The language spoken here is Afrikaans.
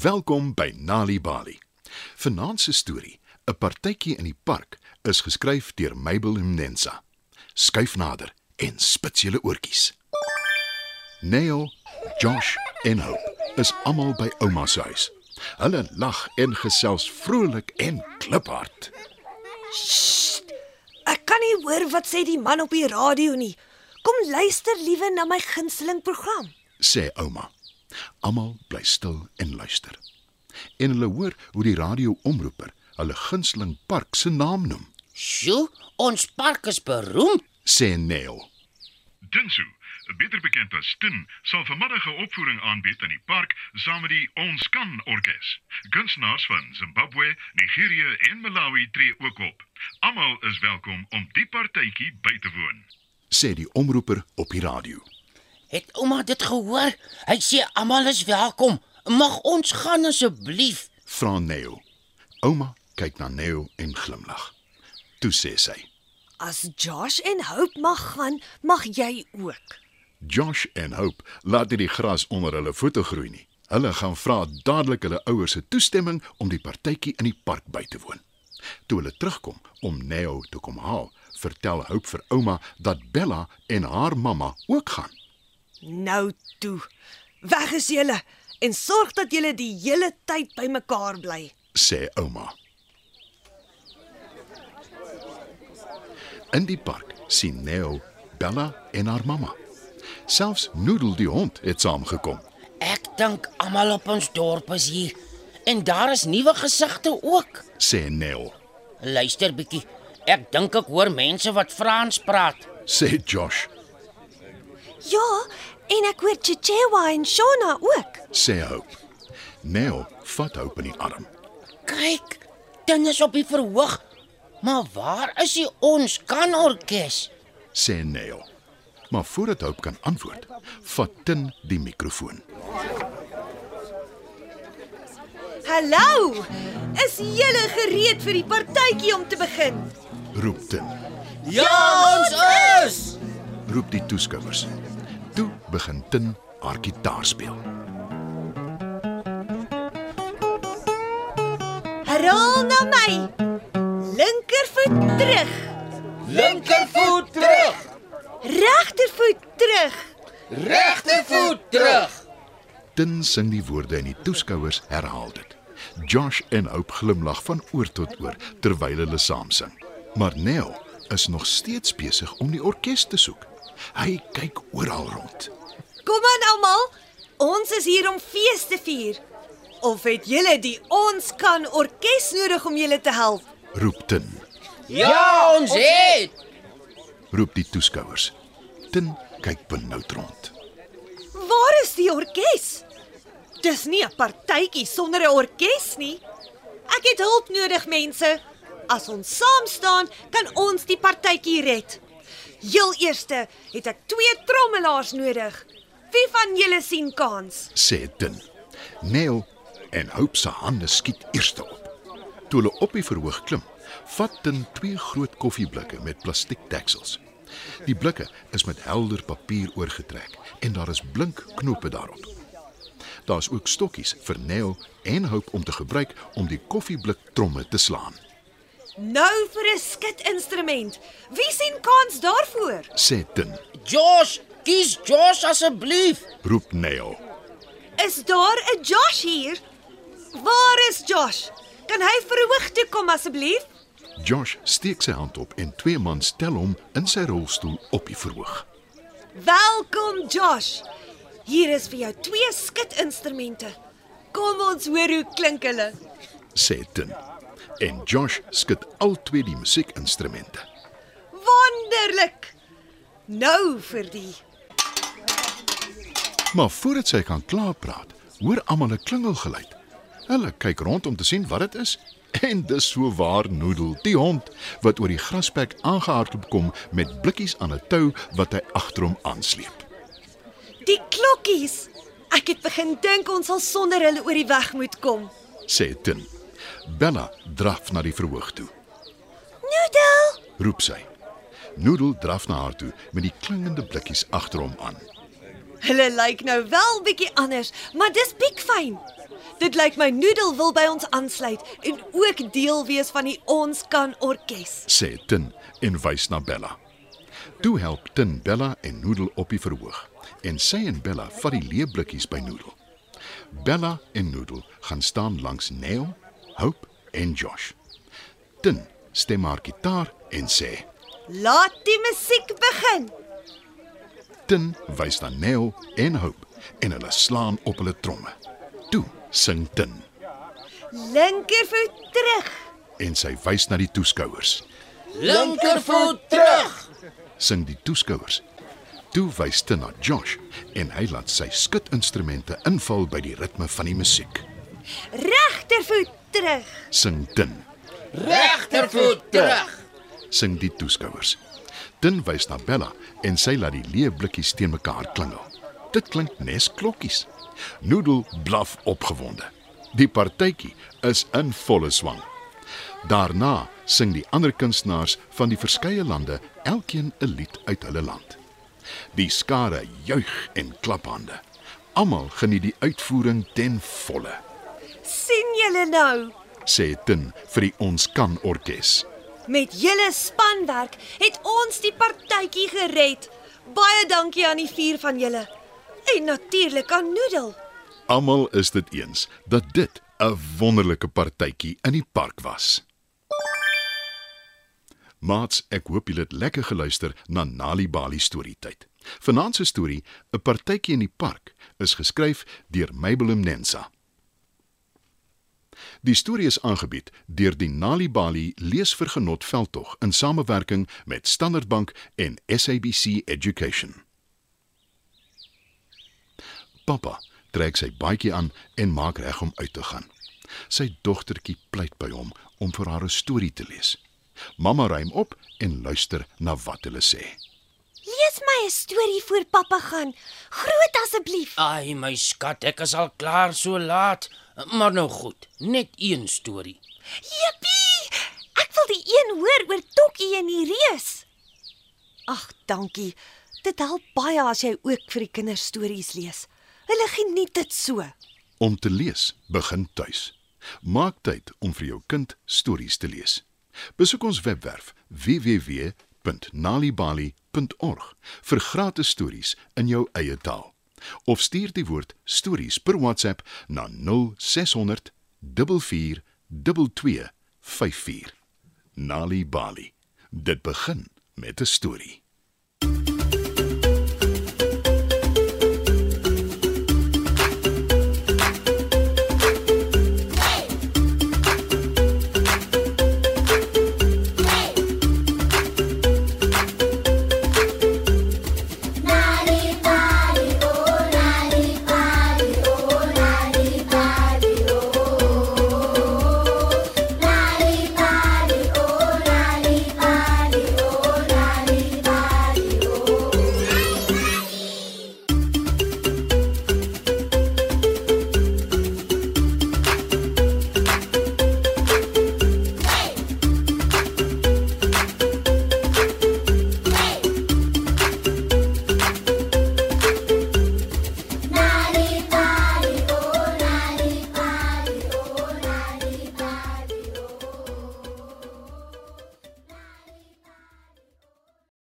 Welkom by Nali Bali. Vanaand se storie, 'n partytjie in die park, is geskryf deur Mabel Mnensa. Skuif nader en spits julle oortjies. Neil, Josh en Hope is almal by ouma se huis. Hulle lag en gesels vrolik en kliphard. Ek kan nie hoor wat sê die man op die radio nie. Kom luister liewe na my gunsteling program. sê ouma. Almal bly stil en luister. En hulle hoor hoe die radioomroeper hulle gunsteling park se naam noem, Sjoe, ons park is beroemd. sê Neil. Dinsu, beter bekend as Tin, sal vanmiddag 'n opvoering aanbied in die park saam met die Ons Kan Orkees. Kunstenaars van Zimbabwe, Nigerië en Malawi tree ook op. Almal is welkom om die partytjie by te woon. sê die omroeper op die radio. Het ouma dit gehoor? Hy sê almal is welkom. Mag ons gaan asseblief? Vra Neil. Ouma kyk na Neil en glimlag. Toe sê sy: As Josh en Hope mag gaan, mag jy ook. "Josh en Hope laat nie die gras onder hulle voete groei nie. Hulle gaan vra dadelik hulle ouers se toestemming om die partytjie in die park by te woon." Toe hulle terugkom om Neil te kom haal, vertel Hope vir ouma dat Bella en haar mamma ook gaan. Nou toe. Weg is julle en sorg dat julle die hele tyd bymekaar bly. sê ouma. In die park sien Neo Bella en haar mamma. Selfs Noodle die hond het saamgekom. Ek dink almal op ons dorp is hier. En daar is nuwe gesigte ook. sê Neo. Luister bietjie. Ek dink ek hoor mense wat Frans praat. Sê Josh, Ja, en ek hoor Chichewa en Shona ook. sê Hope. Neo vat Hope in die arm. Kyk, dit is op die verhoog. Maar waar is die ons kan orkes? sê Neo. Maar voordat Hope kan antwoord, vat Tin die mikrofoon. Hallo. Is julle gereed vir die partytjie om te begin? Roep Tin. Ja, ons is. Die toeskouers. Toe begin Tin haar gitaar speel. Herhaal na my. Linkervoet terug, Linkervoet terug. regtervoet terug. Regtervoet terug. Tin sing die woorde en die toeskouers herhaal dit. Josh en Hope glimlag van oor tot oor terwyl hulle saam sing. Maar Nell is nog steeds besig om die orkes te soek. Hy kyk oral rond. Kom aan almal. Ons is hier om fees te vier. Of het julle die ons kan orkes nodig om julle te help? Roep Tin. Ja, ons het. Roep die toeskouers. Tin kyk benoud rond. Waar is die orkes? Dis nie 'n partytjie sonder 'n orkes nie. Ek het hulp nodig, mense. As ons saam staan, kan ons die partytjie red. Heel eerste het ek twee trommelaars nodig. Wie van julle sien kans? sê Tin. Nell en Hope se hande skiet eerste op. Toe hulle op die verhoog klim, vat Tin twee groot koffieblikke met plastiek deksels. Die blikke is met helder papier oorgetrek en daar is blink knope daarop. Daar's ook stokkies vir Nell en Hope om te gebruik om die koffieblik tromme te slaan, Nou vir 'n skitinstrument. Wie sien kans daarvoor? sê Tin. Josh, kies Josh asseblief. Roep Nell. Is daar 'n Josh hier? Waar is Josh? Kan hy verhoog toe kom asseblief? Josh steek sy hand op en twee mans tel hom in sy rolstoel op die verhoog. Welkom Josh. Hier is vir jou twee skitinstrumente. Kom ons hoor hoe klink hulle. sê Tin. En Josh skud al twee die musiekinstrumente. Wonderlik. Nou vir die Maar voordat sy kan klaar praat, hoor almal 'n klingelgeluid. Hulle kyk rond om te sien wat dit is. En dis so waar Noodle, die hond wat oor die grasperk aangehardloop kom met blikkies aan 'n tou wat hy agter hom aansleep. die klokkies. Ek het begin dink ons sal sonder hulle oor die weg moet kom. Sê Tin. Bella draf na die verhoog toe. Noodle, Roep sy. Noodle draf na haar toe met die klingende blikkies agter hom aan. Hulle lyk nou wel bietjie anders, maar dis piekfyn. Dit lyk my Noodle wil by ons aansluit en ook deel wees van die Ons kan orkes. sê Tin en wys na Bella. Toe help Tin Bella en Noodle op die verhoog en sy en Bella vat die leeblikkies by Noodle. Bella en Noodle gaan staan langs Neil, Hope en Josh. Tin stem haar gitaar en sê: Laat die musiek begin. Tin wys na Neil en Hope en hulle slaan op hulle tromme. Toe sing Tin Linkervoet terug. en sy wys na die toeskouers. Linkervoet terug. Sing die toeskouers. Toe wys Tin na Josh en hy laat sy skutinstrumente inval by die ritme van die musiek. Regtervoet terug. Sing Tin, Regtervoet terug. sing die toeskouers. Tin wys na Bella en sy laat die leeblikkies teen mekaar klingel. Dit klink nes klokkies. Noodle blaf opgewonde. Die partytjie is in volle swang. Daarna sing die ander kunstenaars van die verskeie lande elkeen 'n lied uit hulle land. Die skare juig en klap hande. Almal geniet die uitvoering ten volle, sien julle nou? sê Tin vir die Ons kan orkes. Met julle spanwerk het ons die partytjie gered. Baie dankie aan die vier van julle. En natuurlik aan Noodle. Almal is dit eens dat dit 'n wonderlike partytjie in die park was. Maats, ek hoop julle het lekker geluister na Nali Bali storietyd. Vanaand se storie, 'n partytjie in die park, is geskryf deur Mabel Mnensa. Die storie is aangebied deur die Nali Bali Leesvergenot veldtog in samewerking met Standard Bank en SABC Education. Pappa trek sy baadjie aan en maak reg om uit te gaan. Sy dogtertjie pleit by hom om vir haar 'n storie te lees. Mamma ruim op en luister na wat hulle sê. Lees my 'n storie voor pappa gaan. Groot asseblief. Ai my skat, ek is al klaar so laat. Maar nou goed, net een storie. Jippie! Ek wil die een hoor oor Tokkie en die reus. Ag, dankie. Dit help baie as jy ook vir die kinders stories lees. Hulle geniet dit so. Om te lees begin tuis. Maak tyd om vir jou kind stories te lees. Besoek ons webwerf www.nalibali.org vir gratis stories in jou eie taal. Of stuur die woord stories per WhatsApp na 0600 44 2254. Nali Bali. Dit begin met 'n storie.